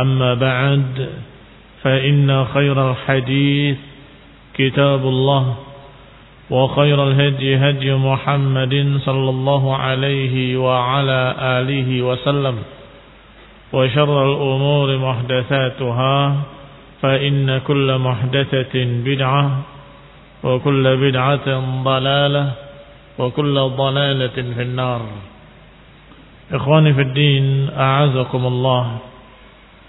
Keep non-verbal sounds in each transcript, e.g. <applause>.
أما بعد فإن خير الحديث كتاب الله وخير الهدي هدي محمد صلى الله عليه وعلى آله وسلم وشر الأمور محدثاتها فإن كل محدثة بدعة وكل بدعة ضلالة وكل ضلالة في النار. إخواني في الدين أعزكم الله.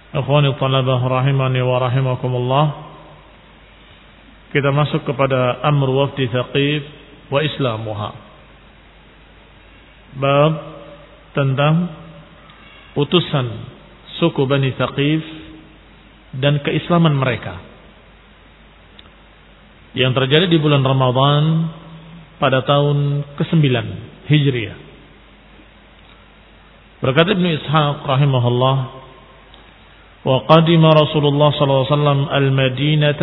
Akhwani talabah rahimani wa rahimakumullah. Kita masuk kepada Amr wafdi Thaqif wa Islamuha. Bab tentang utusan suku Bani Thaqif dan keislaman mereka. Yang terjadi di bulan Ramadhan pada tahun ke-9 Hijriah. Berkata Ibn Ishaq rahimahullah وقدم رسول الله صلى الله عليه وسلم المدينة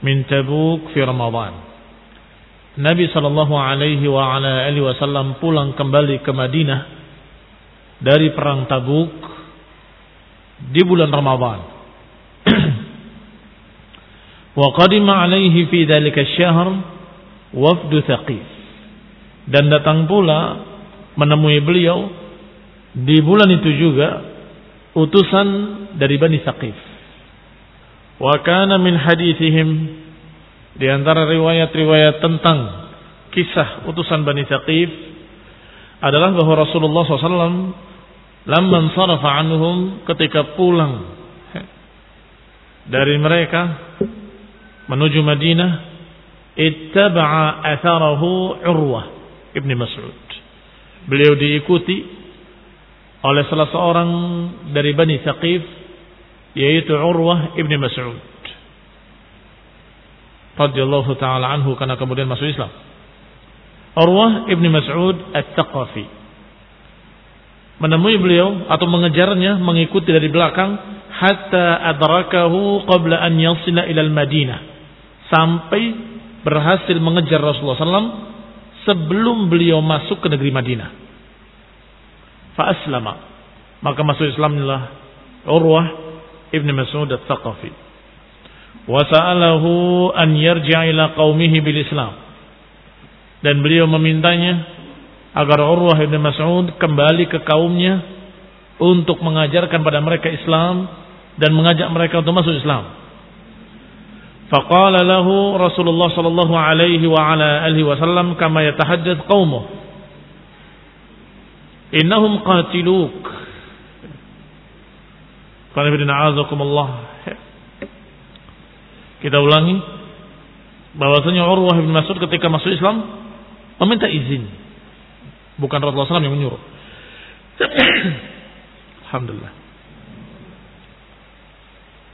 من تبوك في رمضان Nabi Shallallahu Alaihi wa ala alihi Wasallam pulang kembali ke Madinah dari perang Tabuk di bulan Ramadhan. <clears throat> wa qadima alaihi fi dzalika syahr wafdu Thaqif. Dan datang pula menemui beliau di bulan itu juga utusan dari Bani Saqif. Wa kana min hadithihim di antara riwayat-riwayat tentang kisah utusan Bani Saqif adalah bahwa Rasulullah SAW lamman sarafa anhum ketika pulang dari mereka menuju Madinah ittaba'a atharahu Urwah ibni Mas'ud. Beliau diikuti oleh salah seorang dari Bani Thaqif yaitu Urwah ibni Mas'ud. Radhiyallahu taala anhu karena kemudian masuk Islam. Urwah ibni Mas'ud At-Taqafi menemui beliau atau mengejarnya mengikuti dari belakang hatta adrakahu qabla an yasila ila al-Madinah sampai berhasil mengejar Rasulullah SAW sebelum beliau masuk ke negeri Madinah fa aslama maka masuk Islamlah Urwah ibn Mas'ud al-Thaqafi. Wa sa'alahu an yarji'a ila qaumihi bil Islam. Dan beliau memintanya agar Urwah ibn Mas'ud kembali ke kaumnya untuk mengajarkan pada mereka Islam dan mengajak mereka untuk masuk Islam. Faqala lahu Rasulullah sallallahu alaihi wa ala alihi wasallam kama yatahaddath qaumuh innahum qatiluk kita ulangi bahwasanya Urwah bin Mas'ud ketika masuk Islam meminta izin. Bukan Rasulullah SAW yang menyuruh. <coughs> Alhamdulillah.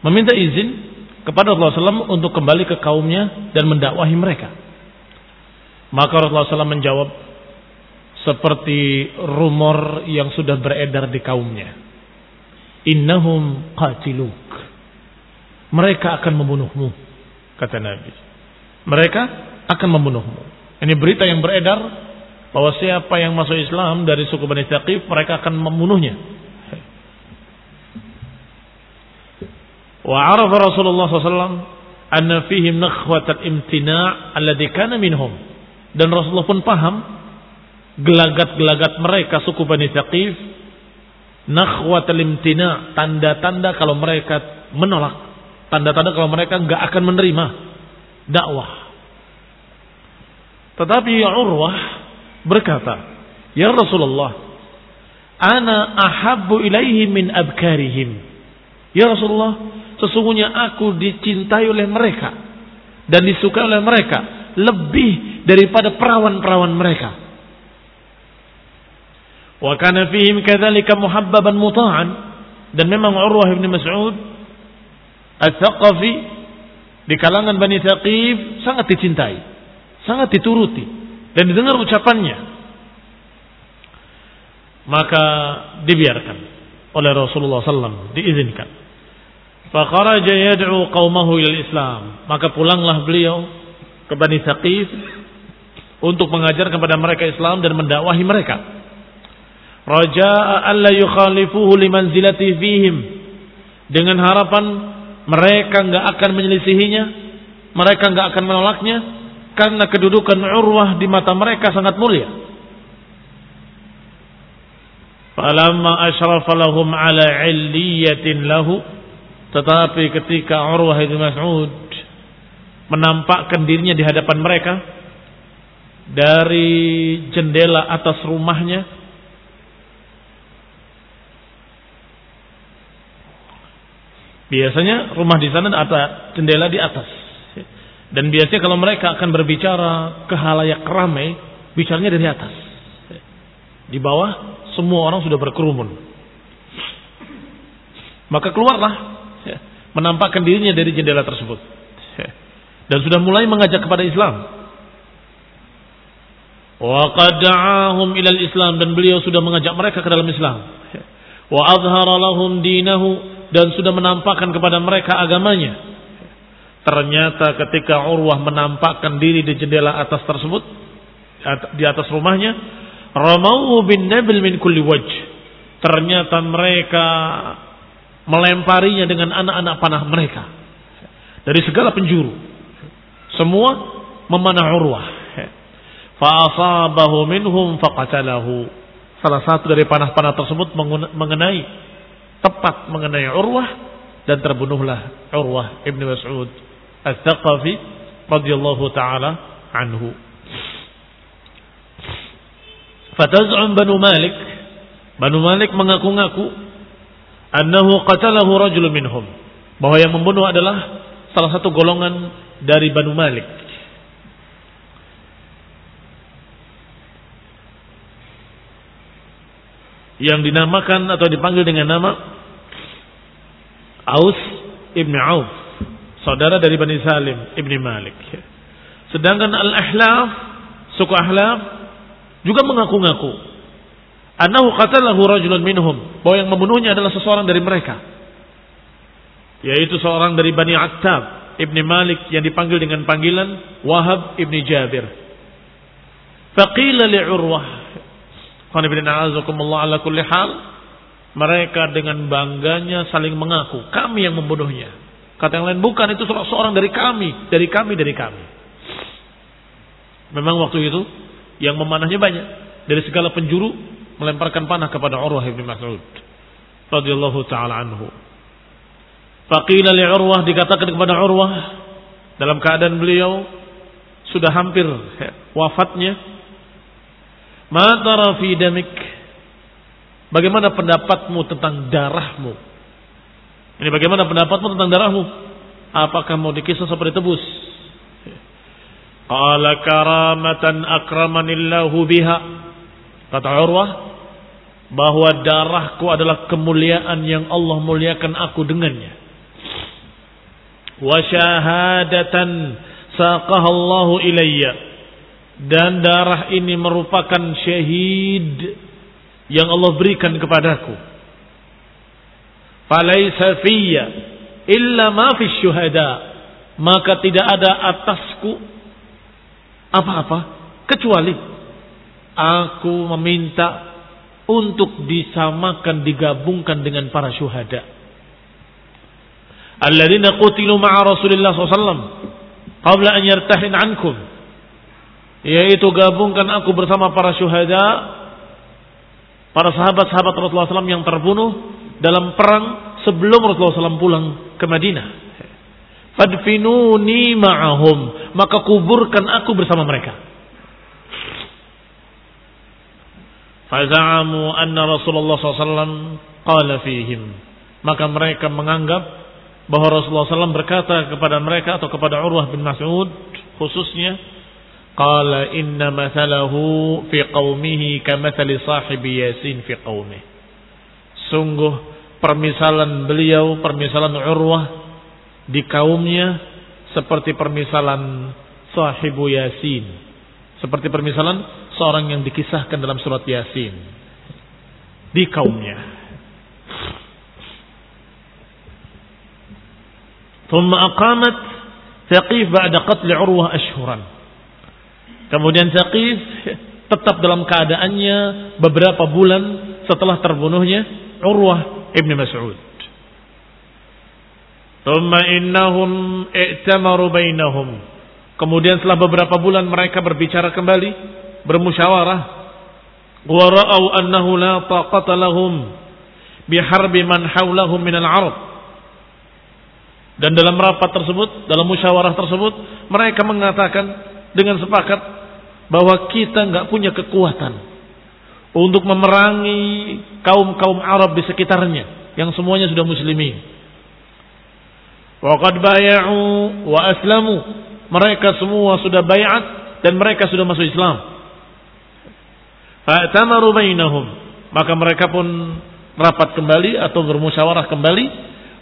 Meminta izin kepada Rasulullah SAW untuk kembali ke kaumnya dan mendakwahi mereka. Maka Rasulullah SAW menjawab seperti rumor yang sudah beredar di kaumnya. Innahum qatiluk. Mereka akan membunuhmu, kata Nabi. Mereka akan membunuhmu. Ini berita yang beredar bahwa siapa yang masuk Islam dari suku Bani Thaqif mereka akan membunuhnya. Wa arafa Rasulullah SAW anna fihim nakhwat al-imtina' alladhi kana minhum. Dan Rasulullah pun paham gelagat-gelagat mereka suku Bani Thaqif nakhwat al-imtina' tanda-tanda kalau mereka menolak Tanda-tanda kalau mereka nggak akan menerima dakwah. Tetapi Urwah berkata, Ya Rasulullah, Ana ahabbu ilaihi min abkarihim. Ya Rasulullah, sesungguhnya aku dicintai oleh mereka dan disukai oleh mereka lebih daripada perawan-perawan mereka. Wa kana fihim kadzalika muhabbaban muta'an dan memang Urwah bin Mas'ud Al-Thaqafi di kalangan Bani Thaqif sangat dicintai, sangat dituruti dan didengar ucapannya. Maka dibiarkan oleh Rasulullah SAW diizinkan. Fakharaja yad'u qaumahu ila Islam. Maka pulanglah beliau ke Bani Thaqif untuk mengajar kepada mereka Islam dan mendakwahi mereka. Raja'a alla yukhalifuhu limanzilati fihim dengan harapan mereka nggak akan menyelisihinya, mereka nggak akan menolaknya karena kedudukan Urwah di mata mereka sangat mulia. Falamma asyrafa lahum ala illiyatin lahu tetapi ketika Urwah bin Mas'ud menampakkan dirinya di hadapan mereka dari jendela atas rumahnya Biasanya rumah di sana ada jendela di atas. Dan biasanya kalau mereka akan berbicara ke halayak ramai, bicaranya dari atas. Di bawah semua orang sudah berkerumun. Maka keluarlah menampakkan dirinya dari jendela tersebut. Dan sudah mulai mengajak kepada Islam. Wa qad ilal Islam dan beliau sudah mengajak mereka ke dalam Islam. Wa azhara lahum dinahu dan sudah menampakkan kepada mereka agamanya. Ternyata ketika Urwah menampakkan diri di jendela atas tersebut, di atas rumahnya, Ramau bin Nabil min kulli wajh. Ternyata mereka melemparinya dengan anak-anak panah mereka. Dari segala penjuru. Semua memanah Urwah. Fa'asabahu minhum faqatalahu. Salah satu dari panah-panah tersebut mengenai tepat mengenai Urwah dan terbunuhlah Urwah ibn Mas'ud Al-Thaqafi radhiyallahu taala anhu. Fataz'um Banu Malik Banu Malik mengaku-ngaku annahu qatalahu rajulun minhum bahwa yang membunuh adalah salah satu golongan dari Banu Malik. Yang dinamakan atau dipanggil dengan nama Aus ibn Auf, saudara dari Bani Salim ibn Malik. Sedangkan Al-Ahlaf, suku Ahlaf juga mengaku-ngaku annahu qatalahu rajulun minhum, bahwa yang membunuhnya adalah seseorang dari mereka. Yaitu seorang dari Bani Attab ibn Malik yang dipanggil dengan panggilan Wahab ibn Jabir. Faqila li'urwah. Qana bin mereka dengan bangganya saling mengaku, kami yang membunuhnya. Kata yang lain, bukan itu seorang dari kami, dari kami, dari kami. Memang waktu itu yang memanahnya banyak. Dari segala penjuru melemparkan panah kepada Urwah bin Mas'ud. radhiyallahu taala anhu. Faqila li Urwah dikatakan kepada Urwah dalam keadaan beliau sudah hampir wafatnya. Ma damik Bagaimana pendapatmu tentang darahmu? Ini bagaimana pendapatmu tentang darahmu? Apakah mau dikisah seperti tebus? Qala karamatan akramanillahu biha. Kata Urwah, bahwa darahku adalah kemuliaan yang Allah muliakan aku dengannya. Wa syahadatan saqahallahu ilayya. Dan darah ini merupakan syahid yang Allah berikan kepadaku. Falaysa fiyya illa ma fi syuhada. Maka tidak ada atasku apa-apa kecuali aku meminta untuk disamakan digabungkan dengan para syuhada. Alladzina qutilu ma'a Rasulillah SAW qabla an yartahin ankum. Yaitu gabungkan aku bersama para syuhada para sahabat-sahabat Rasulullah SAW yang terbunuh dalam perang sebelum Rasulullah SAW pulang ke Madinah. Fadfinuni ma'ahum. Maka kuburkan aku bersama mereka. Faza'amu anna Rasulullah SAW qala fihim. Maka mereka menganggap bahwa Rasulullah SAW berkata kepada mereka atau kepada Urwah bin Mas'ud khususnya Qala inna masalahu fi قومه kamathali sahibi Yasin fi قومه. Sungguh permisalan beliau, permisalan Urwah di kaumnya seperti permisalan sahibu Yasin. Seperti permisalan seorang yang dikisahkan dalam surat Yasin di kaumnya. Thumma aqamat ثقيف ba'da قتل Urwah ashhuran. Kemudian Saqif tetap dalam keadaannya beberapa bulan setelah terbunuhnya Urwah Ibn Mas'ud. Innahum i'tamaru. Kemudian setelah beberapa bulan mereka berbicara kembali, bermusyawarah. Wa annahu la taqata lahum biharbi man hawlahum minal Arab. Dan dalam rapat tersebut, dalam musyawarah tersebut, mereka mengatakan dengan sepakat bahwa kita nggak punya kekuatan untuk memerangi kaum-kaum Arab di sekitarnya yang semuanya sudah muslimin. Waqad bay'u wa aslamu. Mereka semua sudah bayat dan mereka sudah masuk Islam. Fa'tamaru bainahum. Maka mereka pun rapat kembali atau bermusyawarah kembali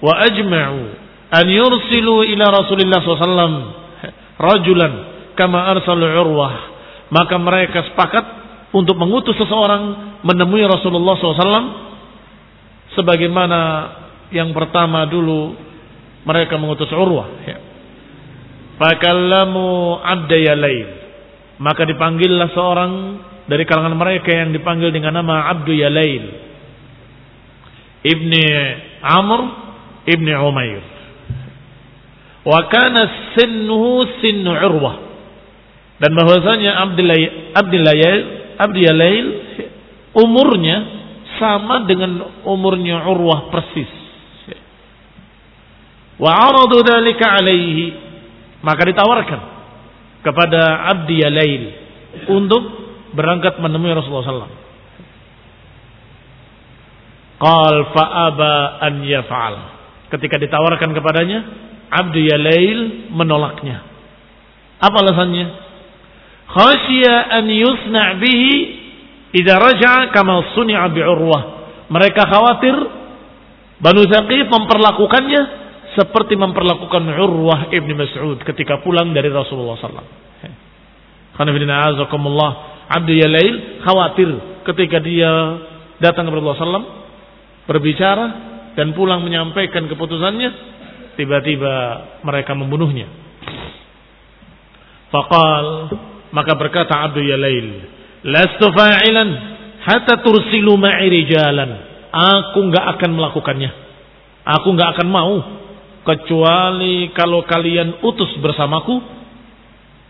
wa ajma'u an yursilu ila Rasulillah SAW rajulan kama arsalu Urwah. Maka mereka sepakat untuk mengutus seseorang menemui Rasulullah SAW sebagaimana yang pertama dulu mereka mengutus Urwah. Ya. Fakallamu abda Maka dipanggillah seorang dari kalangan mereka yang dipanggil dengan nama Abdu Yalail Ibni Amr Ibni Umair wa kana sinnuhu sinnu Urwah dan bahwasanya Abdul Yalail umurnya sama dengan umurnya Urwah persis wa aradu dalika alaihi maka ditawarkan kepada Abdi Yalail untuk berangkat menemui Rasulullah SAW. Qal fa'aba an yaf'al. Ketika ditawarkan kepadanya, Abdu Yalail menolaknya. Apa alasannya? Khasya an yusna' bihi idza raja'a kama suni'a bi Urwah. Mereka khawatir Banu Saqif memperlakukannya seperti memperlakukan Urwah ibn Mas'ud ketika pulang dari Rasulullah SAW. Karena Abdul Yalail khawatir ketika dia datang kepada Rasulullah SAW berbicara dan pulang menyampaikan keputusannya tiba-tiba mereka membunuhnya faqal maka berkata Abdul Yalail lastu fa'ilan hatta tursilu ma'i rijalan. Aku enggak akan melakukannya. Aku enggak akan mau. Kecuali kalau kalian utus bersamaku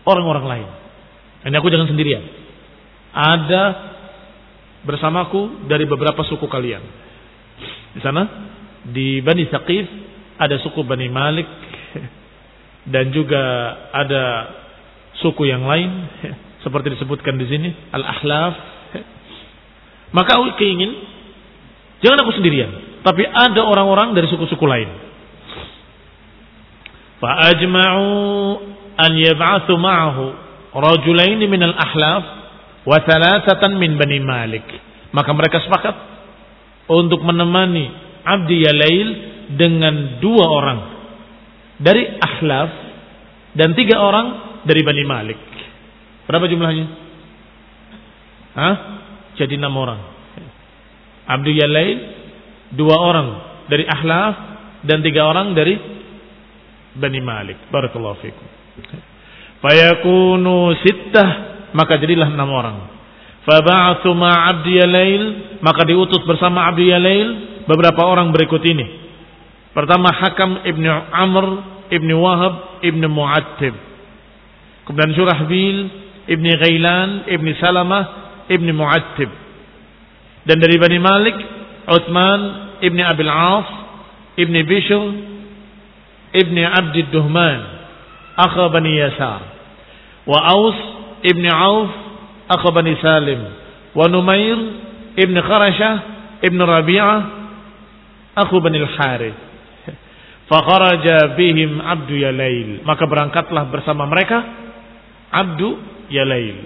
orang-orang lain. Ini aku jangan sendirian. Ada bersamaku dari beberapa suku kalian. Di sana di Bani Saqif ada suku Bani Malik <laughs> dan juga ada suku yang lain <laughs> seperti disebutkan di sini Al-Ahlaf. Maka aku ingin jangan aku sendirian, tapi ada orang-orang dari suku-suku lain. Fa'ajma'u an yab'athu ma'ahu rajulaini minal ahlaf wa thalathatan min bani Malik. Maka mereka sepakat untuk menemani Abdi Yalail dengan dua orang dari ahlaf dan tiga orang dari Bani Malik. Berapa jumlahnya? Hah? Jadi enam orang. Abdi Yalail dua orang dari ahlaf dan tiga orang dari Bani Malik. Barakallahu fikum. Fayakunu sittah maka jadilah enam orang. Faba'athu Abdi Yalail maka diutus bersama Abdi Yalail beberapa orang berikut ini. Pertama Hakam Ibnu Amr Ibnu Wahab Ibnu Mu'attib. Kemudian Surahbil Ibnu Ghailan Ibnu Salamah Ibnu Mu'attib. Dan dari Bani Malik Uthman Ibnu Abil As Ibnu Bishr Ibnu Abdi Duhman Akha Bani Yasar. Wa Aus Ibnu Auf Akha Bani Salim. Wa Numair Ibnu Kharashah Ibnu Rabi'ah Akhu Bani Al-Harith. Fakharaja bihim Abdu Yalail. Maka berangkatlah bersama mereka Abdu Yalail.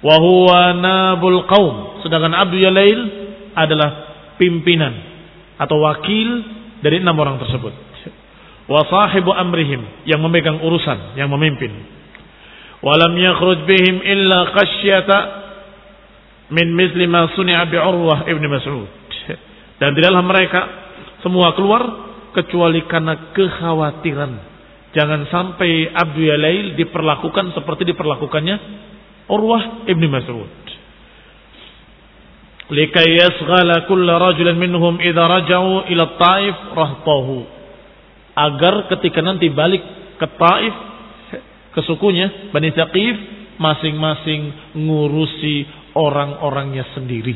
Wa huwa nabul qaum. Sedangkan Abdu Yalail adalah pimpinan atau wakil dari enam orang tersebut. Wa sahibu amrihim yang memegang urusan, yang memimpin. Walam yakhruj bihim illa khasyata min misli ma suni'a bi Urwah ibn Mas'ud. Dan tidaklah mereka semua keluar kecuali karena kekhawatiran. Jangan sampai Abdul Yalail diperlakukan seperti diperlakukannya Urwah ibn Mas'ud. Likai yasghala kulla rajulan minhum idha raja'u ila taif rahtahu. Agar ketika nanti balik ke Taif, ke sukunya, Bani Thaqif, masing-masing ngurusi orang-orangnya sendiri.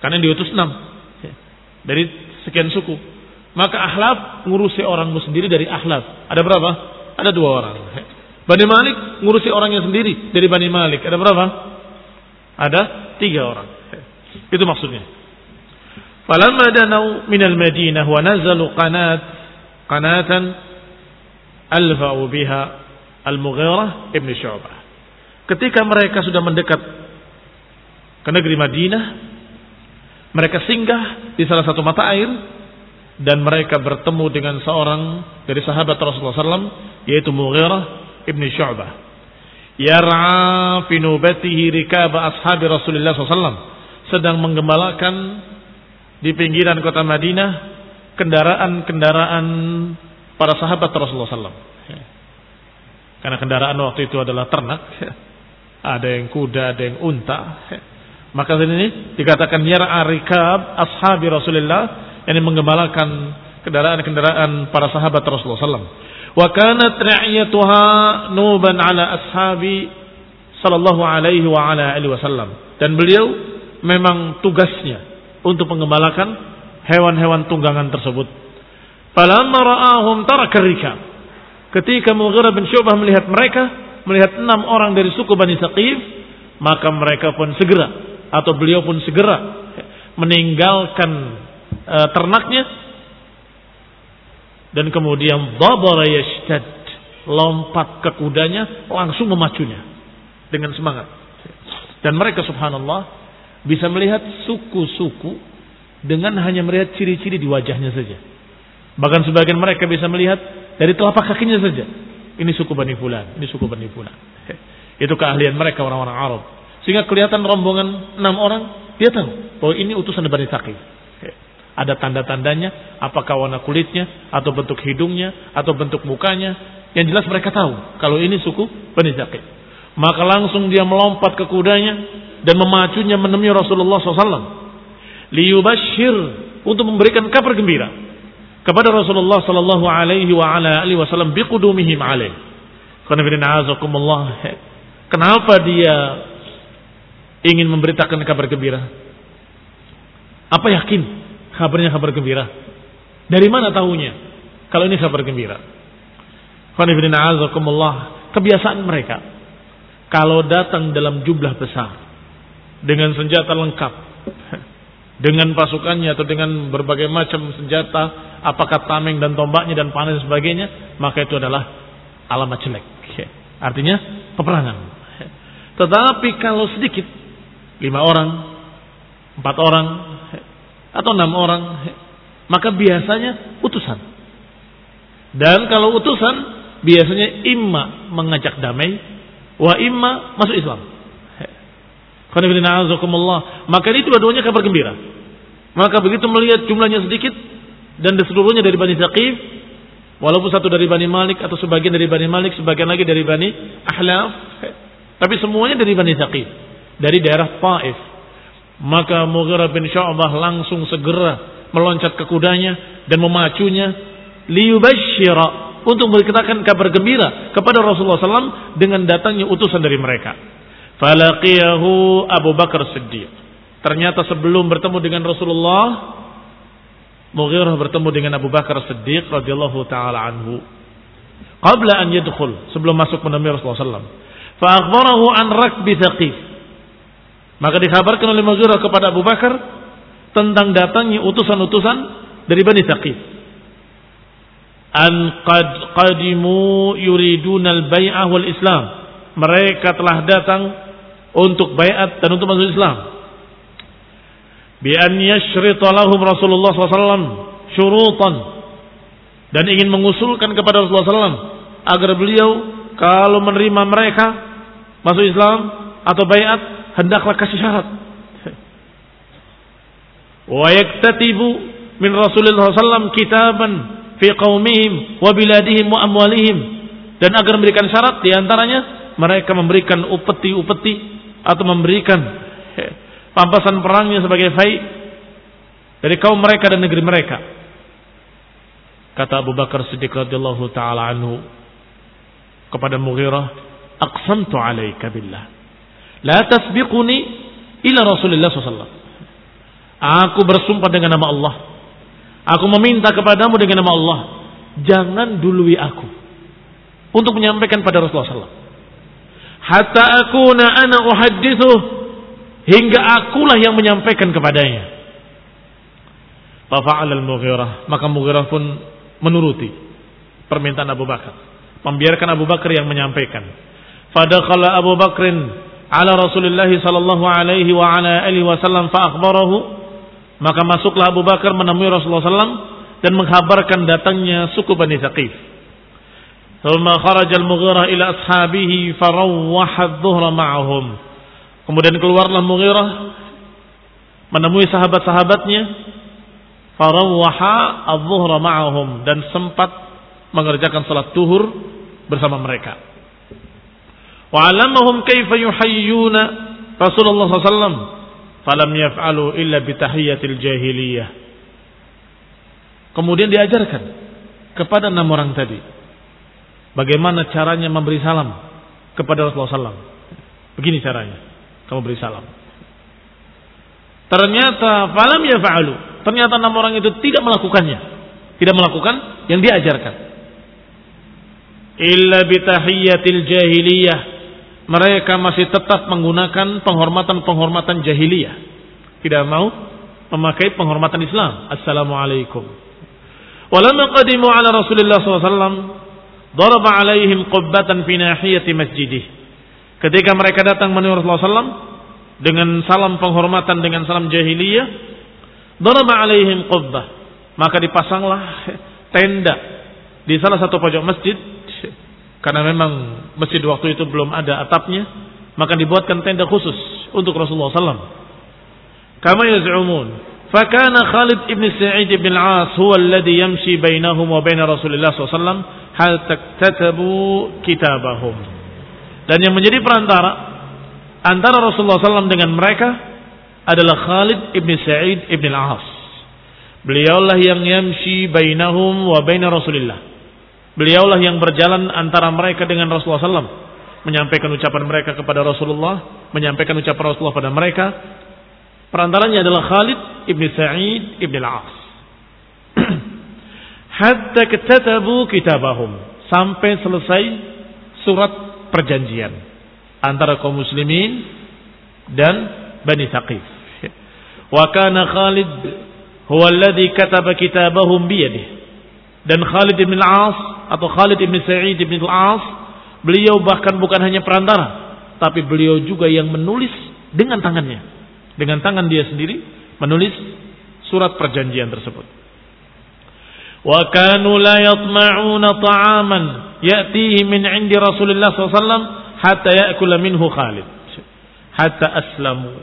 Karena diutus enam dari sekian suku. Maka ahlaf ngurusi orangmu sendiri dari ahlaf. Ada berapa? Ada dua orang. Bani Malik ngurusi orangnya sendiri dari Bani Malik. Ada berapa? Ada tiga orang. Itu maksudnya. Falamma danau minal Madinah wa nazalu qanat qanatan alfa'u biha Al-Mughirah ibn Syu'bah. Ketika mereka sudah mendekat ke negeri Madinah, mereka singgah di salah satu mata air dan mereka bertemu dengan seorang dari sahabat Rasulullah SAW yaitu Mughirah ibn Syu'bah. Yar'a fi nubatihi rikaba ashabi Rasulullah SAW sedang menggembalakan di pinggiran kota Madinah kendaraan-kendaraan para sahabat Rasulullah SAW. Karena kendaraan waktu itu adalah ternak, <laughs> ada yang kuda, ada yang unta. Maka ini dikatakan yar'a rikab ashabi Rasulullah yang menggembalakan kendaraan-kendaraan para sahabat Rasulullah SAW. Wa kanat nuban ala ashabi sallallahu alaihi wa ala alihi wasallam. Dan beliau memang tugasnya untuk menggembalakan hewan-hewan tunggangan tersebut. Falamma ra'ahum taraka. Ketika Mughirah bin Syu'bah melihat mereka, melihat enam orang dari suku Bani Saqif, maka mereka pun segera atau beliau pun segera meninggalkan e, ternaknya. Dan kemudian dabara yashtad lompat ke kudanya langsung memacunya dengan semangat. Dan mereka subhanallah bisa melihat suku-suku dengan hanya melihat ciri-ciri di wajahnya saja. Bahkan sebagian mereka bisa melihat dari telapak kakinya saja. Ini suku Bani Fulan ini suku Bani Fulan. <laughs> Itu keahlian mereka orang-orang Arab. Sehingga kelihatan rombongan enam orang, dia tahu bahwa ini utusan Bani Thaqif. Ada tanda-tandanya, apakah warna kulitnya, atau bentuk hidungnya, atau bentuk mukanya. Yang jelas mereka tahu kalau ini suku Bani Thaqif. Maka langsung dia melompat ke kudanya dan memacunya menemui Rasulullah SAW. Liyubashir untuk memberikan kabar gembira kepada Rasulullah Sallallahu Alaihi Wasallam biqudumihim alaih. Kenapa dia ingin memberitakan kabar gembira. Apa yakin kabarnya kabar gembira? Dari mana tahunya kalau ini kabar gembira? Kebiasaan mereka kalau datang dalam jumlah besar dengan senjata lengkap <laughs> dengan pasukannya atau dengan berbagai macam senjata apakah tameng dan tombaknya dan panah dan sebagainya maka itu adalah alamat jelek artinya peperangan. Tetapi kalau sedikit, lima orang, empat orang, atau enam orang, maka biasanya utusan. Dan kalau utusan, biasanya imma mengajak damai, wa imma masuk Islam. Maka ini dua-duanya kabar gembira. Maka begitu melihat jumlahnya sedikit dan seluruhnya dari Bani Thaqif, walaupun satu dari Bani Malik atau sebagian dari Bani Malik, sebagian lagi dari Bani Ahlaf, tapi semuanya dari Bani Thaqif, dari daerah Taif. Maka Mughirah bin Syu'bah langsung segera meloncat ke kudanya dan memacunya liyubashshira untuk memberitakan kabar gembira kepada Rasulullah SAW dengan datangnya utusan dari mereka. Falaqiyahu Abu Bakar Siddiq. Ternyata sebelum bertemu dengan Rasulullah, Mughirah bertemu dengan Abu Bakar Siddiq radhiyallahu taala anhu. Qabla an yadkhul, sebelum masuk menemui Rasulullah SAW. Fa akhbarahu an rakbi Thaqif. Maka dikabarkan oleh Mughirah kepada Abu Bakar tentang datangnya utusan-utusan dari Bani Thaqif. An qad qadimu yuriduna al-bai'ah wal Islam. Mereka telah datang untuk baiat dan untuk masuk Islam. Bi an yashrita lahum Rasulullah SAW syurutan dan ingin mengusulkan kepada Rasulullah SAW agar beliau kalau menerima mereka masuk Islam atau baiat hendaklah kasih syarat. Wa yaktatibu min Rasulullah SAW kitaban fi qaumihim wa biladihim wa amwalihim dan agar memberikan syarat di antaranya mereka memberikan upeti-upeti atau memberikan pampasan perangnya sebagai fai dari kaum mereka dan negeri mereka. Kata Abu Bakar Siddiq radhiyallahu taala anhu kepada Mughirah, "Aqsamtu 'alaika billah." La tasbiquni ila Rasulullah SAW. Aku bersumpah dengan nama Allah. Aku meminta kepadamu dengan nama Allah. Jangan dului aku. Untuk menyampaikan pada Rasulullah SAW. Hatta akuna ana uhadithu. Hingga akulah yang menyampaikan kepadanya. Fafa'al al-Mughirah. Maka Mughirah pun menuruti permintaan Abu Bakar. Membiarkan Abu Bakar yang menyampaikan. Fadakhala Abu Bakrin ala Rasulullah sallallahu alaihi wa ala alihi wasallam fa akhbarahu maka masuklah Abu Bakar menemui Rasulullah sallam dan menghabarkan datangnya suku Bani Thaqif. Thumma kharaja al-Mughirah ila ashabihi farawwaha adh-dhuhra ma'ahum. Kemudian keluarlah Mughirah menemui sahabat-sahabatnya farawwaha adh-dhuhra ma'ahum dan sempat mengerjakan salat zuhur bersama mereka wa alamahum kaifa yuhayyuna Rasulullah SAW falam yaf'alu illa bitahiyyatil jahiliyah. Kemudian diajarkan kepada enam orang tadi bagaimana caranya memberi salam kepada Rasulullah SAW begini caranya kamu beri salam. Ternyata falam yaf'alu ternyata enam orang itu tidak melakukannya. Tidak melakukan yang diajarkan. Illa bitahiyatil jahiliyah mereka masih tetap menggunakan penghormatan-penghormatan jahiliyah. Tidak mau memakai penghormatan Islam. Assalamualaikum. Walamma qadimu ala Rasulullah SAW, daraba alaihim qubbatan fi nahiyati masjidih. Ketika mereka datang menemui Rasulullah SAW, dengan salam penghormatan dengan salam jahiliyah, daraba alaihim qubbah. Maka dipasanglah tenda di salah satu pojok masjid karena memang masjid waktu itu belum ada atapnya, maka dibuatkan tenda khusus untuk Rasulullah SAW. Kama yaz'umun. Fakana Khalid ibn Sa'id ibn al-As huwa alladhi yamshi bainahum wa bain Rasulullah SAW hal taktatabu kitabahum. Dan yang menjadi perantara antara Rasulullah SAW dengan mereka adalah Khalid ibn Sa'id ibn al-As. Beliaulah yang yamshi bainahum wa bain Rasulullah Beliaulah yang berjalan antara mereka dengan Rasulullah SAW. Menyampaikan ucapan mereka kepada Rasulullah. Menyampaikan ucapan Rasulullah pada mereka. Perantaranya adalah Khalid ibn Sa'id ibn al-As. <clears throat> Hatta ketatabu kitabahum. Sampai selesai surat perjanjian. Antara kaum muslimin dan Bani Thaqif. Wa kana Khalid huwa alladhi kataba kitabahum biyadih. Dan Khalid ibn al-As atau Khalid ibn Sa'id ibn al-As Beliau bahkan bukan hanya perantara, tapi beliau juga yang menulis dengan tangannya. Dengan tangan dia sendiri menulis surat perjanjian tersebut. Wa kanu la yatma'una ta'aman ya'tihi min 'indi Rasulillah SAW hatta ya'kula minhu Khalid. Hatta aslamu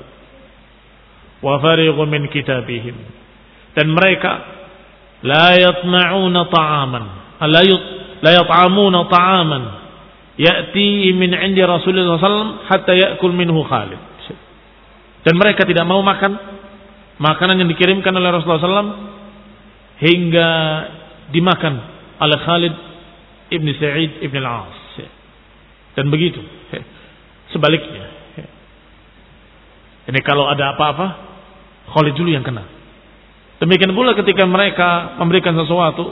wa farighu min kitabihim. Dan mereka la yatma'una ta'aman. La yat'amuna ta'aman ya'ti min 'indi Rasulullah SAW hatta ya'kul minhu Khalid. Dan mereka tidak mau makan makanan yang dikirimkan oleh Rasulullah SAW hingga dimakan oleh Khalid ibn Sa'id ibn al-As. Dan begitu. Sebaliknya. Ini kalau ada apa-apa, Khalid dulu yang kena. Demikian pula ketika mereka memberikan sesuatu,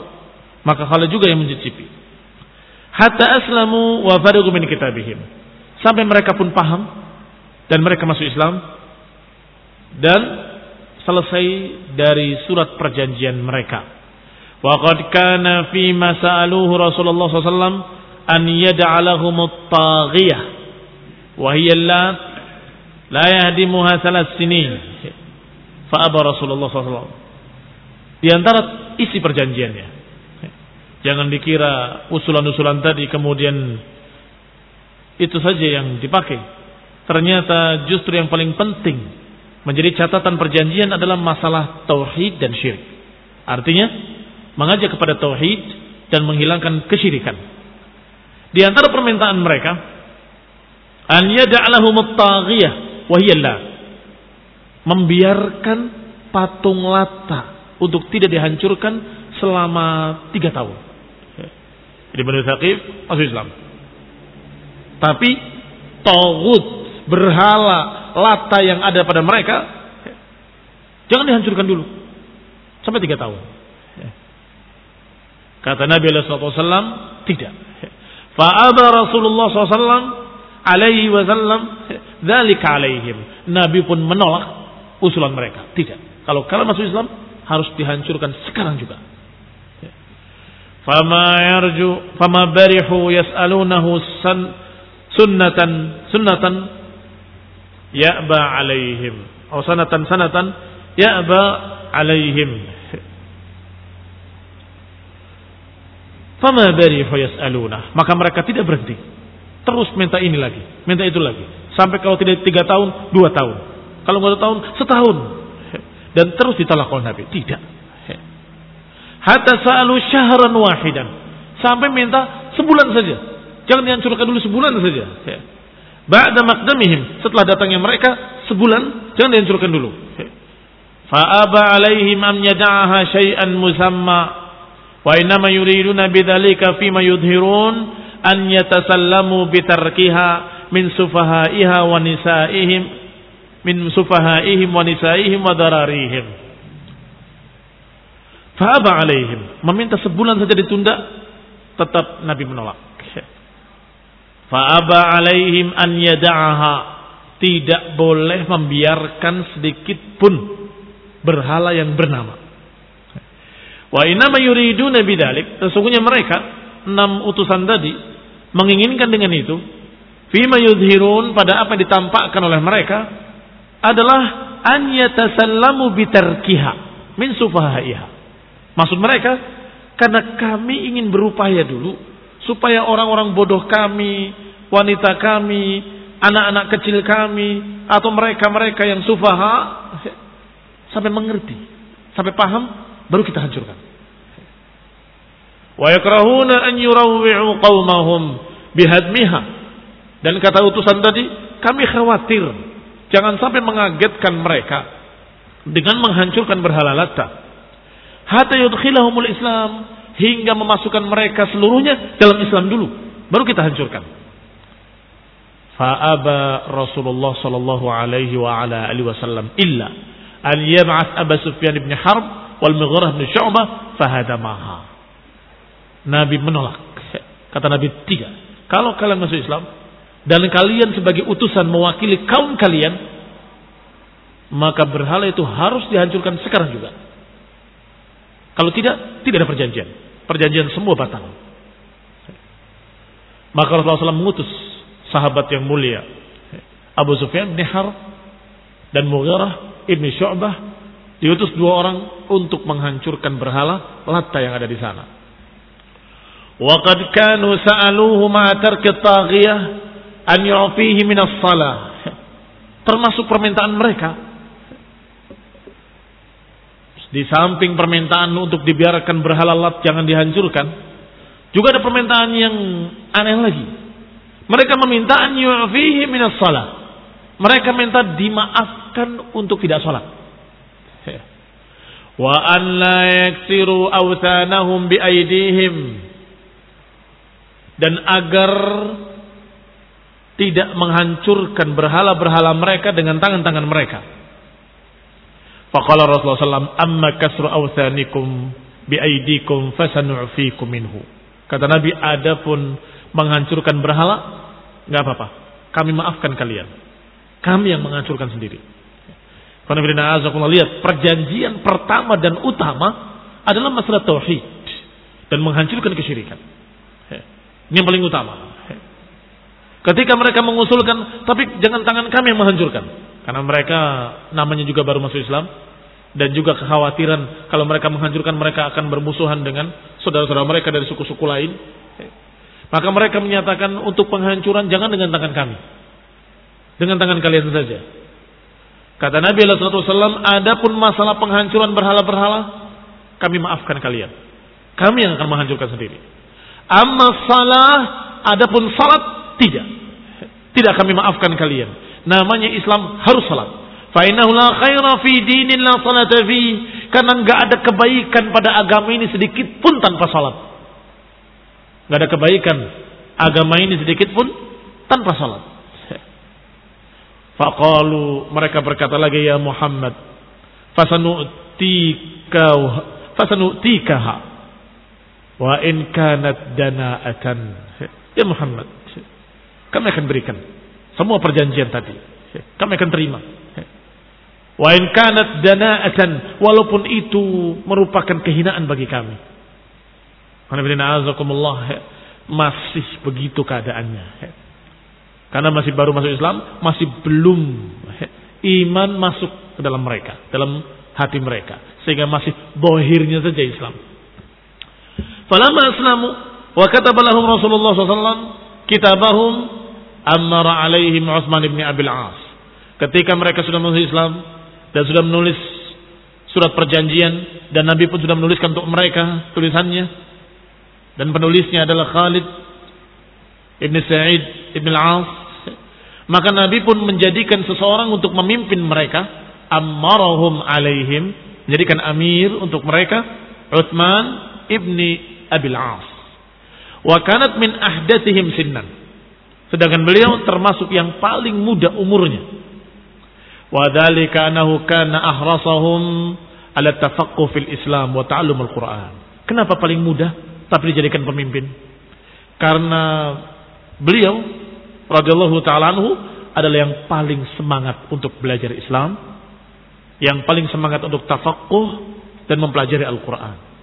maka Khalid juga yang mencicipi. Hatta aslamu wa fariqu min kitabihim. Sampai mereka pun paham dan mereka masuk Islam dan selesai dari surat perjanjian mereka. Wa qad kana fi ma sa'aluhu Rasulullah SAW an yad'alahum at-taghiyah wa hiya la yahdimuha thalath sinin. Fa aba Rasulullah SAW. Di antara isi perjanjiannya Jangan dikira usulan-usulan tadi kemudian itu saja yang dipakai. Ternyata justru yang paling penting menjadi catatan perjanjian adalah masalah tauhid dan syirik. Artinya mengajak kepada tauhid dan menghilangkan kesyirikan. Di antara permintaan mereka an yad'alahum at-taghiyah wa membiarkan patung lata untuk tidak dihancurkan selama tiga tahun. Jadi Bani Thaqif masuk Islam. Tapi Tawud berhala lata yang ada pada mereka jangan dihancurkan dulu sampai tiga tahun. Kata Nabi SAW tidak. Fa'aba Rasulullah SAW alaihi wasallam dzalika alaihim. Nabi pun menolak usulan mereka. Tidak. Kalau kalian masuk Islam harus dihancurkan sekarang juga. Ya. Fama yarju fama barihu yas'alunahu sunnatan sunnatan ya'ba alaihim atau sanatan sanatan ya'ba alaihim. Fama barihu yas'alunah. Maka mereka tidak berhenti. Terus minta ini lagi, minta itu lagi. Sampai kalau tidak tiga tahun, dua tahun. Kalau nggak tahun, setahun dan terus ditolak oleh Nabi tidak Hatta sa'alu syahran wahidan. Sampai minta sebulan saja. Jangan dihancurkan dulu sebulan saja. Ba'da maqdamihim. Setelah datangnya mereka sebulan. Jangan dihancurkan dulu. Fa'aba alaihim am yada'aha syai'an musamma. Wa innama yuriduna bidhalika fima yudhirun. An yatasallamu bitarkiha min sufahaiha wa nisaihim. Min sufahaihim wa nisaihim wa dararihim. Fa'aba alaihim. Meminta sebulan saja ditunda. Tetap Nabi menolak. Fa'aba alaihim an yada'aha. Tidak boleh membiarkan sedikit pun berhala yang bernama. Wa inama yuriduna bidalik. Sesungguhnya mereka, enam utusan tadi, menginginkan dengan itu. Fima yudhirun pada apa yang ditampakkan oleh mereka adalah an yatasallamu bitarkiha min sufahaiha Maksud mereka, karena kami ingin berupaya dulu supaya orang-orang bodoh kami, wanita kami, anak-anak kecil kami atau mereka-mereka yang sufaha sampai mengerti, sampai paham baru kita hancurkan. Wa yakrahuna an yurawwi'u qaumahum bihadmiha. Dan kata utusan tadi, kami khawatir jangan sampai mengagetkan mereka dengan menghancurkan berhala lata hatta yudkhilahumul Islam hingga memasukkan mereka seluruhnya dalam Islam dulu baru kita hancurkan. Fa'aba Rasulullah sallallahu alaihi wa ala alihi wasallam illa an yab'ath Abu Sufyan bin Harb wal Mughirah bin Syu'bah fahadamaha Nabi menolak. Kata Nabi tiga. Kalau kalian masuk Islam dan kalian sebagai utusan mewakili kaum kalian maka berhala itu harus dihancurkan sekarang juga kalau tidak, tidak ada perjanjian. Perjanjian semua batal. Maka Rasulullah SAW mengutus sahabat yang mulia Abu Sufyan bin Harb dan Mughirah ibn Syu'bah diutus dua orang untuk menghancurkan berhala Latta yang ada di sana. Waqad kanu sa'aluhu ma tarki an yu'fihi min as-salah. Termasuk permintaan mereka. Di samping permintaan untuk dibiarkan berhala Lat jangan dihancurkan, juga ada permintaan yang aneh lagi. Mereka meminta an yu'fihi min as-salah. Mereka minta dimaafkan untuk tidak sholat. Wa an la yaksiru awthanahum bi aidihim. Dan agar tidak menghancurkan berhala-berhala mereka dengan tangan-tangan mereka. Faqala Rasulullah SAW, amma kasru awthanikum bi aidikum fasanu'fikum minhu. Kata Nabi, adapun menghancurkan berhala, nggak apa-apa. Kami maafkan kalian. Kami yang menghancurkan sendiri. Karena lihat perjanjian pertama dan utama adalah masalah tauhid dan menghancurkan kesyirikan. Ini yang paling utama. Ketika mereka mengusulkan, tapi jangan tangan kami yang menghancurkan, karena mereka namanya juga baru masuk Islam dan juga kekhawatiran kalau mereka menghancurkan mereka akan bermusuhan dengan saudara-saudara mereka dari suku-suku lain. Maka mereka menyatakan untuk penghancuran jangan dengan tangan kami, dengan tangan kalian saja. Kata Nabi SAW, adapun masalah penghancuran berhala-berhala, kami maafkan kalian. Kami yang akan menghancurkan sendiri. Amma salah, adapun salat, tidak. Tidak kami maafkan kalian. Namanya Islam harus salat. Fa'inahu la khaira fi dinin la salata fi. Karena nggak ada kebaikan pada agama ini sedikit pun tanpa salat. Nggak ada kebaikan agama ini sedikit pun tanpa salat. Faqalu mereka berkata lagi ya Muhammad fasanu'tika fasanu'tikaha wa in kanat dana'atan ya Muhammad kami akan berikan semua perjanjian tadi kami akan terima wa in kanat dana'atan walaupun itu merupakan kehinaan bagi kami masih begitu keadaannya karena masih baru masuk Islam, masih belum iman masuk ke dalam mereka, dalam hati mereka. Sehingga masih bohirnya saja Islam. Falamma aslamu wa katabalahum Rasulullah SAW kitabahum amara alaihim Utsman bin Abil As. Ketika mereka sudah masuk Islam dan sudah menulis surat perjanjian dan Nabi pun sudah menuliskan untuk mereka tulisannya dan penulisnya adalah Khalid Ibn Sa'id Ibn Al-As maka Nabi pun menjadikan seseorang untuk memimpin mereka. Ammarahum alaihim. Menjadikan amir untuk mereka. Uthman ibni Abil As. Wa kanat min ahdatihim sinnan. Sedangkan beliau termasuk yang paling muda umurnya. Wa dhalika anahu kana ahrasahum ala tafaqquh fil Islam wa ta'allum al-Quran. Kenapa paling mudah tapi dijadikan pemimpin? Karena beliau radhiyallahu taala anhu adalah yang paling semangat untuk belajar Islam, yang paling semangat untuk tafaqquh dan mempelajari Al-Qur'an.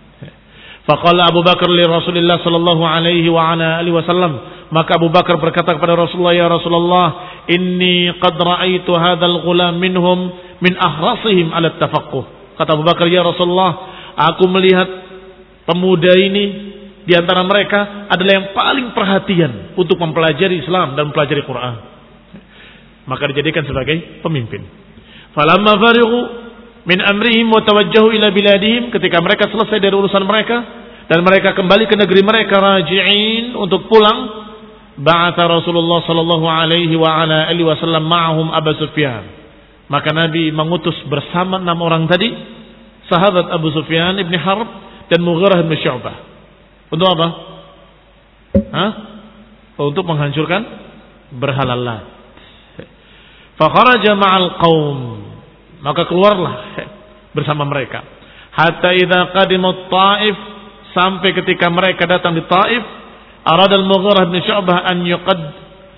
Faqala Abu Bakar li Rasulillah sallallahu alaihi wa ala alihi wasallam, maka Abu Bakar berkata kepada Rasulullah, "Ya Rasulullah, inni qad ra'aitu hadzal ghulam minhum min ahrasihim ala tafaqquh." Kata Abu Bakar, "Ya Rasulullah, aku melihat pemuda ini di antara mereka adalah yang paling perhatian untuk mempelajari Islam dan mempelajari Quran. Maka dijadikan sebagai pemimpin. Falamma farighu min amrihim wa tawajjahu ila biladihim ketika mereka selesai dari urusan mereka dan mereka kembali ke negeri mereka raji'in untuk pulang ba'atha Rasulullah sallallahu alaihi wa ala alihi wasallam ma'ahum Abu Sufyan. Maka Nabi mengutus bersama enam orang tadi sahabat Abu Sufyan ibn Harb dan Mughirah bin Syu'bah untuk apa? Hah? Untuk menghancurkan berhala Lat. Fakharaja ma'al qaum. Maka keluarlah bersama mereka. Hatta idza qadimu Taif sampai ketika mereka datang di Taif, arada al-Mughirah bin Syu'bah an yuqad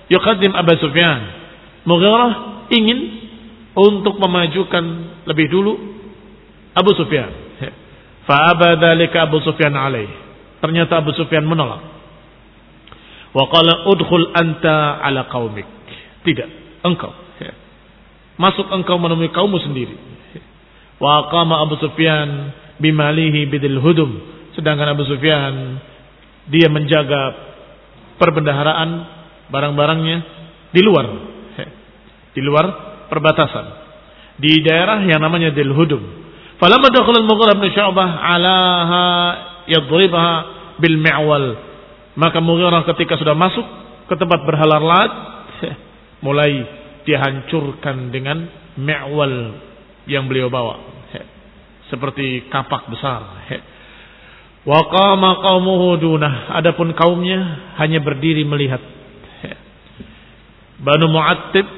yuqaddim Abu Sufyan. Mughirah ingin untuk memajukan lebih dulu Abu Sufyan. Fa aba dzalika Abu Sufyan alaih. Ternyata Abu Sufyan menolak. Wa qala udkhul anta ala qaumik. Tidak, engkau. <laughs> Masuk engkau menemui kaummu sendiri. Wa qama Abu Sufyan bimalihi bidil hudum. Sedangkan Abu Sufyan dia menjaga perbendaharaan barang-barangnya di luar di luar perbatasan di daerah yang namanya Dil Hudum. Falamma dakhala al-Mughirah bin Syu'bah 'alaha yadribha bil mi'wal. Maka Mughirah ketika sudah masuk ke tempat berhala Lat mulai dihancurkan dengan mi'wal yang beliau bawa. Seperti kapak besar. Wa qama qaumuhu dunah. Adapun kaumnya hanya berdiri melihat. Banu Mu'attib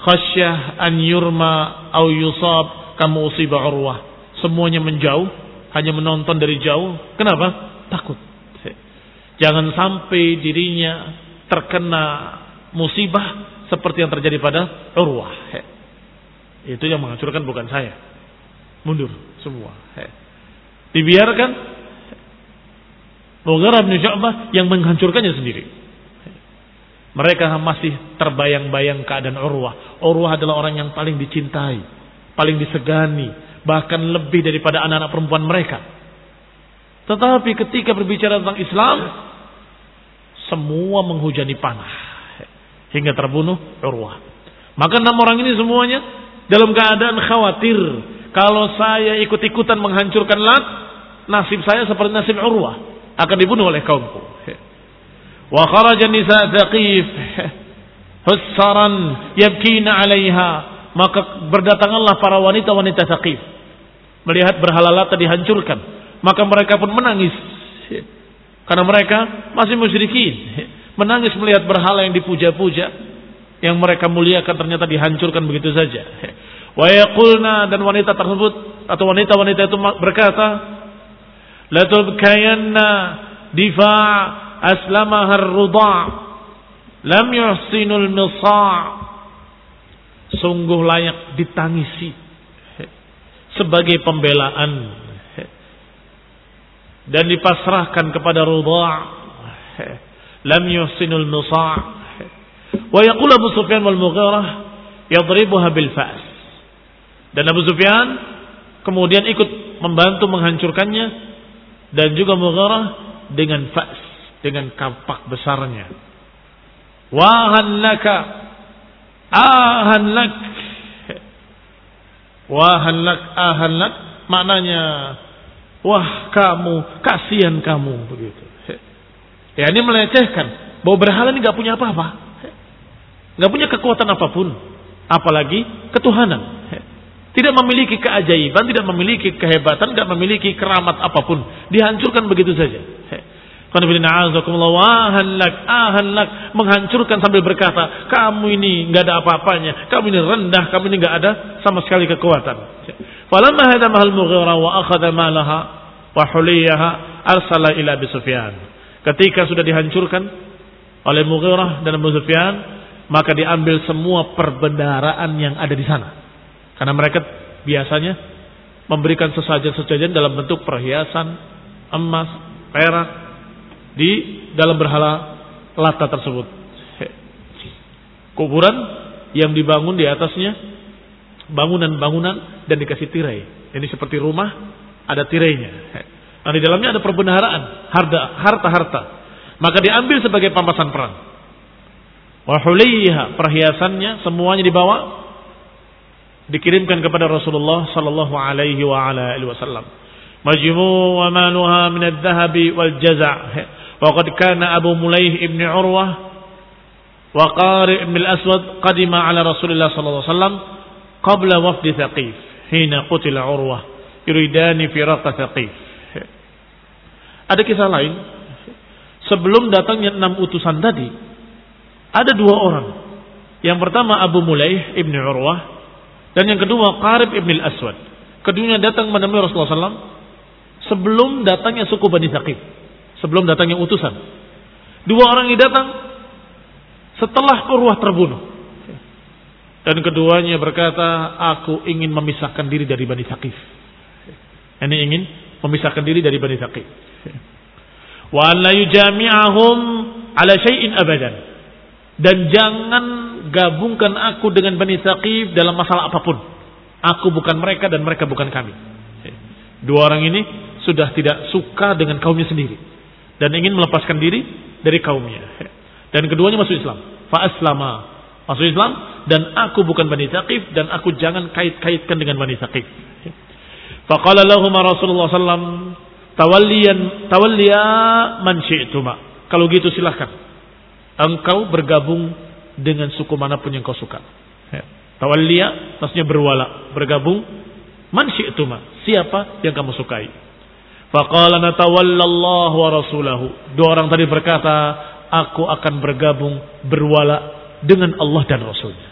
khasyah an yurma au yusab kamu usiba urwah. Semuanya menjauh, hanya menonton dari jauh. Kenapa? Takut. Jangan sampai dirinya terkena musibah seperti yang terjadi pada Urwah. Itu yang menghancurkan bukan saya. Mundur semua. Dibiarkan Mughirah bin Syu'bah yang menghancurkannya sendiri. Mereka masih terbayang-bayang keadaan Urwah. Urwah adalah orang yang paling dicintai, paling disegani, bahkan lebih daripada anak-anak perempuan mereka. Tetapi ketika berbicara tentang Islam, semua menghujani panah hingga terbunuh Urwah. Maka enam orang ini semuanya dalam keadaan khawatir kalau saya ikut-ikutan menghancurkan Lat, nasib saya seperti nasib Urwah akan dibunuh oleh kaumku. Wa kharaja nisa Thaqif hussaran yabkina 'alaiha. Maka berdatanganlah para wanita-wanita Thaqif melihat berhala Lata dihancurkan, maka mereka pun menangis. Karena mereka masih musyrikin, menangis melihat berhala yang dipuja-puja, yang mereka muliakan ternyata dihancurkan begitu saja. Wa yaqulna dan wanita tersebut atau wanita-wanita itu berkata, la tubkayanna difa' aslamaha ar-rudha' lam yuhsinul misa' sungguh layak ditangisi sebagai pembelaan dan dipasrahkan kepada rudha' lam yuhsinul misa' wa yaqulu Abu Sufyan wal Mughirah yadribuha bil fa's dan Abu Sufyan kemudian ikut membantu menghancurkannya dan juga Mughirah dengan fa's dengan kampak besarnya. Wahan laka, ahan lak, wahan lak, ahan lak, maknanya wah kamu, kasihan kamu begitu. Ya ini melecehkan bahwa berhala ini nggak punya apa-apa, nggak punya kekuatan apa pun, apalagi ketuhanan. Tidak memiliki keajaiban, tidak memiliki kehebatan, tidak memiliki keramat apa pun. Dihancurkan begitu saja. Menghancurkan sambil berkata, kamu ini nggak ada apa-apanya, kamu ini rendah, kamu ini nggak ada sama sekali kekuatan. Arsala ila Sufyan. Ketika sudah dihancurkan oleh Mughirah dan Abu Sufyan, maka diambil semua perbendaharaan yang ada di sana. Karena mereka biasanya memberikan sesajen-sesajen dalam bentuk perhiasan, emas, perak, di dalam berhala lata tersebut. Kuburan yang dibangun di atasnya bangunan-bangunan dan dikasih tirai. Ini seperti rumah ada tirainya. Nah di dalamnya ada perbendaharaan, harta-harta. Maka diambil sebagai pampasan perang. Wahuliyah perhiasannya semuanya dibawa dikirimkan kepada Rasulullah sallallahu alaihi wa ala alihi wasallam. Majmu' wa manuha min adh-dhahab wal jaz'. Wa qad kana Abu Mulaih ibn Urwah wa Qari ibn al-Aswad qadima ala Rasulillah sallallahu alaihi wasallam qabla wafd Thaqif hina qutila Urwah yuridani firaqa Thaqif. Ada kisah lain sebelum datangnya enam utusan tadi ada dua orang. Yang pertama Abu Mulaih ibn Urwah dan yang kedua Qarib ibn al-Aswad keduanya datang menemui Rasulullah SAW sebelum datangnya suku Bani Thaqif sebelum datangnya utusan. Dua orang ini datang setelah Urwah terbunuh. Dan keduanya berkata, aku ingin memisahkan diri dari Bani Thaqif. Ini ingin memisahkan diri dari Bani Thaqif. Wa la yujami'ahum ala syai'in abadan. Dan jangan gabungkan aku dengan Bani Saqif dalam masalah apa pun. Aku bukan mereka dan mereka bukan kami. Dua orang ini sudah tidak suka dengan kaumnya sendiri. Dan ingin melepaskan diri dari kaumnya. Dan keduanya masuk Islam. Fa'aslama. Masuk Islam. Dan aku bukan Bani Saqif. Dan aku jangan kait-kaitkan dengan Bani Saqif. Faqala lahum Rasulullah sallam tawalliyan tawalliya man syi'tuma. Kalau gitu silahkan. Engkau bergabung dengan suku mana pun yang kau suka. Ya. Tawalliya maksudnya berwala, bergabung man syi'tuma. Siapa yang kamu sukai. Faqala natawallallahu wa rasulahu. Dua orang tadi berkata, aku akan bergabung berwala dengan Allah dan Rasulnya.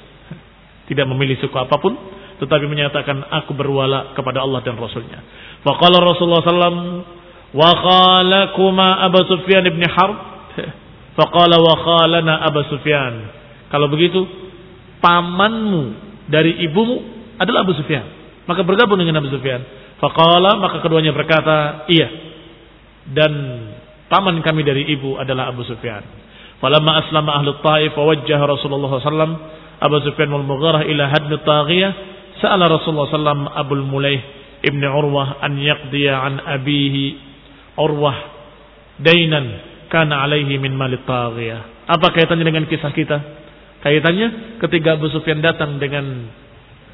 Tidak memilih suku apa pun, tetapi menyatakan aku berwala kepada Allah dan Rasulnya. Faqala Rasulullah sallam wa khalakuma Abu Sufyan ibn Harb faqala wa khalana Abu Sufyan. Kalau begitu pamanmu dari ibumu adalah Abu Sufyan. Maka bergabung dengan Abu Sufyan. Faqala maka keduanya berkata, "Iya." Dan paman kami dari ibu adalah Abu Sufyan. Falamma aslama ahlu Taif wa Rasulullah sallam Abu Sufyan wal Mughirah ila hadmi taghiyah Sa'ala Rasulullah SAW Abul Mulaih Ibn Urwah an yaqdiya an abihi Urwah dainan kana alaihi min malit taghiyah. Apa kaitannya dengan kisah kita? Kaitannya ketika Abu Sufyan datang dengan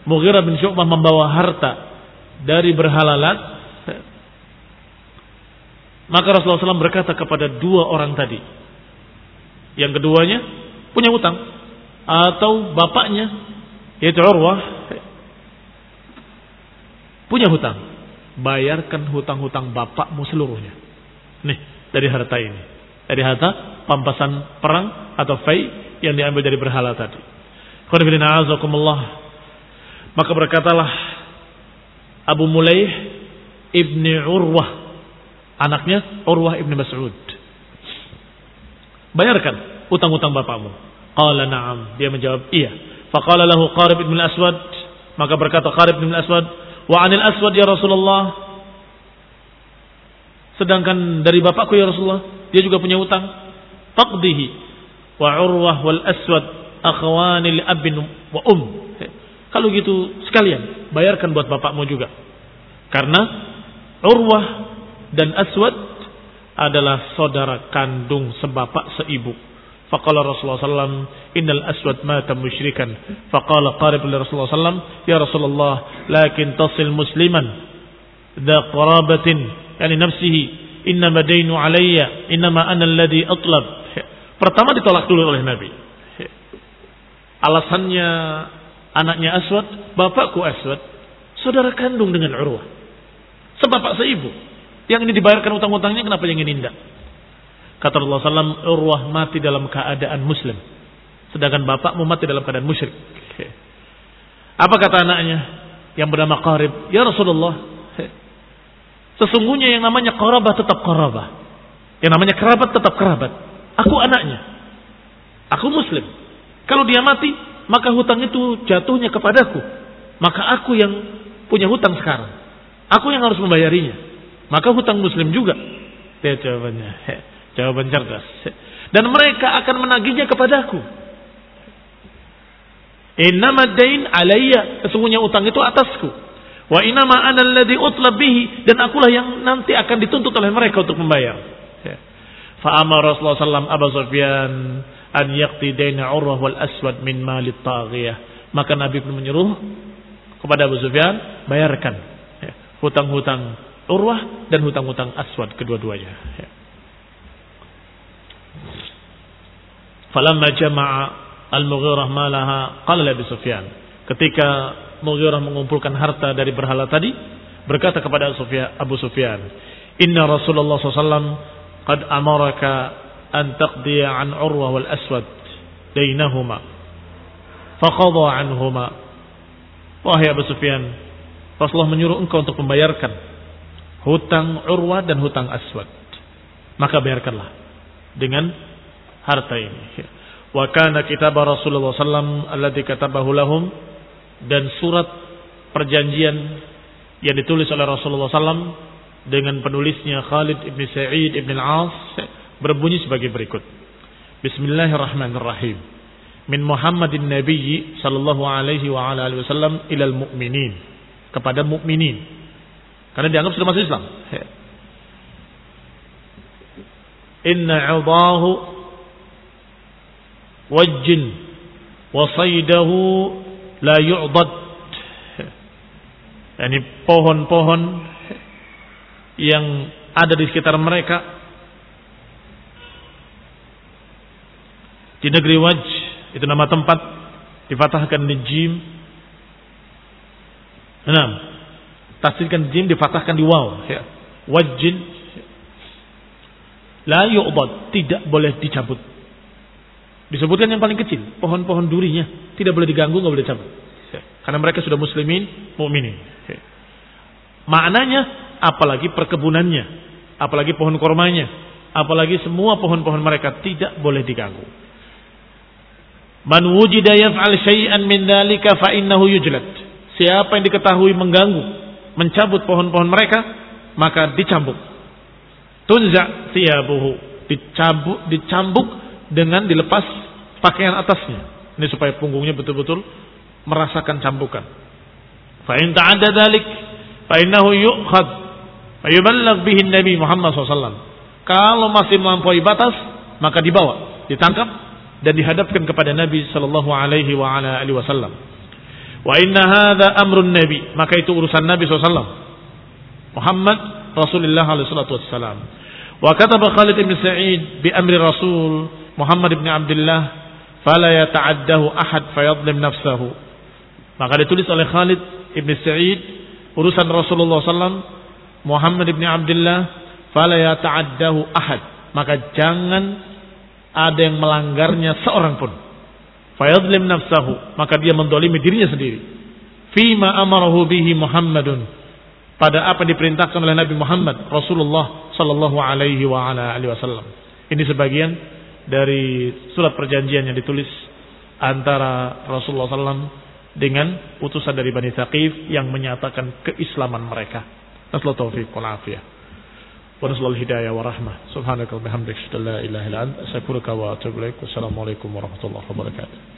Mughirah bin Syu'bah membawa harta dari berhalalat maka Rasulullah SAW berkata kepada dua orang tadi yang keduanya punya utang atau bapaknya yaitu Urwah punya hutang, bayarkan hutang-hutang bapakmu seluruhnya. Nih, dari harta ini. Dari harta pampasan perang atau fai yang diambil dari berhala tadi. Maka berkatalah Abu Mulaih ibni Urwah. Anaknya Urwah ibni Mas'ud. Bayarkan utang-utang bapakmu. Qala na'am. Dia menjawab iya. Faqala lahu Qarib ibn aswad Maka berkata Qarib ibn aswad Wa anil aswad ya Rasulullah. Sedangkan dari bapakku ya Rasulullah, dia juga punya utang. Taqdihi wa urwah wal aswad li abin wa um. Kalau gitu sekalian bayarkan buat bapakmu juga. Karena urwah dan aswad adalah saudara kandung sebapak seibu. Faqala Rasulullah sallam, "Innal aswad mata musyrikan." Faqala qarib li Rasulullah sallam, "Ya Rasulullah, lakin tasil musliman dha qarabatin yani nafsihi, innama dainu alayya, innama ana alladhi atlab." Pertama ditolak dulu oleh Nabi. Alasannya anaknya Aswad, bapakku Aswad, saudara kandung dengan Urwah. Sebapak seibu. Yang ini dibayarkan utang-utangnya kenapa yang ini tidak? Kata Rasulullah SAW, Urwah mati dalam keadaan muslim. Sedangkan bapakmu mati dalam keadaan musyrik. Apa kata anaknya? Yang bernama Qarib. Ya Rasulullah. Sesungguhnya yang namanya Qarabah tetap Qarabah. Yang namanya kerabat tetap kerabat. Aku anaknya. Aku muslim. Kalau dia mati, maka hutang itu jatuhnya kepadaku. Maka aku yang punya hutang sekarang. Aku yang harus membayarinya. Maka hutang muslim juga. Lihat jawabannya. Jawaban cerdas. Dan mereka akan menagihnya kepadaku. Innama dain alayya. Sesungguhnya utang itu atasku. Wa inama ana alladhi. Dan akulah yang nanti akan dituntut oleh mereka untuk membayar. Fa'amar Rasulullah SAW Abu Sufyan an yaqti daina urwah wal aswad min malit taghiyah. Maka Nabi pun menyuruh kepada Abu Sufyan bayarkan hutang-hutang urwah dan hutang-hutang aswad kedua-duanya. Falamma jama'a Al-Mughirah malaha qala Abi Sufyan. Ketika Mughirah mengumpulkan harta dari berhala tadi, berkata kepada Abu Sufyan, "Inna Rasulullah SAW qad amaraka an taqdiya an Urwah wal Aswad dainahuma." Faqadha anhuma. Wahai Abu Rasulullah menyuruh engkau untuk membayarkan hutang Urwah dan hutang Aswad. Maka bayarkanlah dengan harta ini. Wa kana kitab Rasulullah sallam alladhi katabahu lahum dan surat perjanjian yang ditulis oleh Rasulullah sallam dengan penulisnya Khalid ibn Sa'id ibn al-As berbunyi sebagai berikut. Bismillahirrahmanirrahim. Min Muhammadin Nabi sallallahu alaihi wa ala alihi wasallam ilal mu'minin. Kepada mukminin. Karena dianggap sudah masuk Islam. Inna 'udahu wajin wa saydahu la yu'dad. Yani pohon-pohon yang ada di sekitar mereka Di negeri Waj, itu nama tempat, difatahkan di jim. Enam. Tasdidkan jim, difatahkan di waw. Ya. Wajin. La yu'bad, tidak boleh dicabut. Disebutkan yang paling kecil, pohon-pohon durinya tidak boleh diganggu, nggak boleh dicabut. Ya. Karena mereka sudah muslimin, mukminin. Ya. Maknanya, apalagi perkebunannya, apalagi pohon kormanya, apalagi semua pohon-pohon mereka tidak boleh diganggu. Man wujida yaf'al syai'an min dzalika fa innahu yujlad. Siapa yang diketahui mengganggu, mencabut pohon-pohon mereka, maka dicambuk. Tunza thiyabuhu, dicambuk dicambuk dengan dilepas pakaian atasnya. Ini supaya punggungnya betul-betul merasakan cambukan. Fa in ta'adda dzalik fa innahu yu'khad yuballigh bihi Nabi Muhammad SAW. Kalau masih melampaui batas, maka dibawa, ditangkap dan dihadapkan kepada Nabi sallallahu alaihi wa ala alihi wasallam. Wa inna hadza amrun nabi, maka itu urusan Nabi sallallahu Muhammad Rasulullah alaihi wassalam. Wa kataba Khalid bin Sa'id bi amri Rasul Muhammad bin Abdullah fala yata'addahu ahad fayadlim nafsahu. Maka ditulis oleh Khalid bin Sa'id urusan Rasulullah sallallahu Muhammad bin Abdullah fala yata'addahu ahad. Maka jangan ada yang melanggarnya seorang pun. Fayadlim nafsahu, maka dia mendolimi dirinya sendiri. Fima amarahu bihi Muhammadun. Pada apa diperintahkan oleh Nabi Muhammad Rasulullah sallallahu alaihi wa ala alihi wasallam. Ini sebagian dari surat perjanjian yang ditulis antara Rasulullah SAW dengan utusan dari Bani Thaqif yang menyatakan keislaman mereka. Nasallahu taufiq wal afiyah. Wa nasallahu hidayah wa rahmah. Subhanaka wa bihamdika asyhadu an la ilaha illa anta astaghfiruka wa atubu ilaik. Wassalamualaikum warahmatullahi wabarakatuh.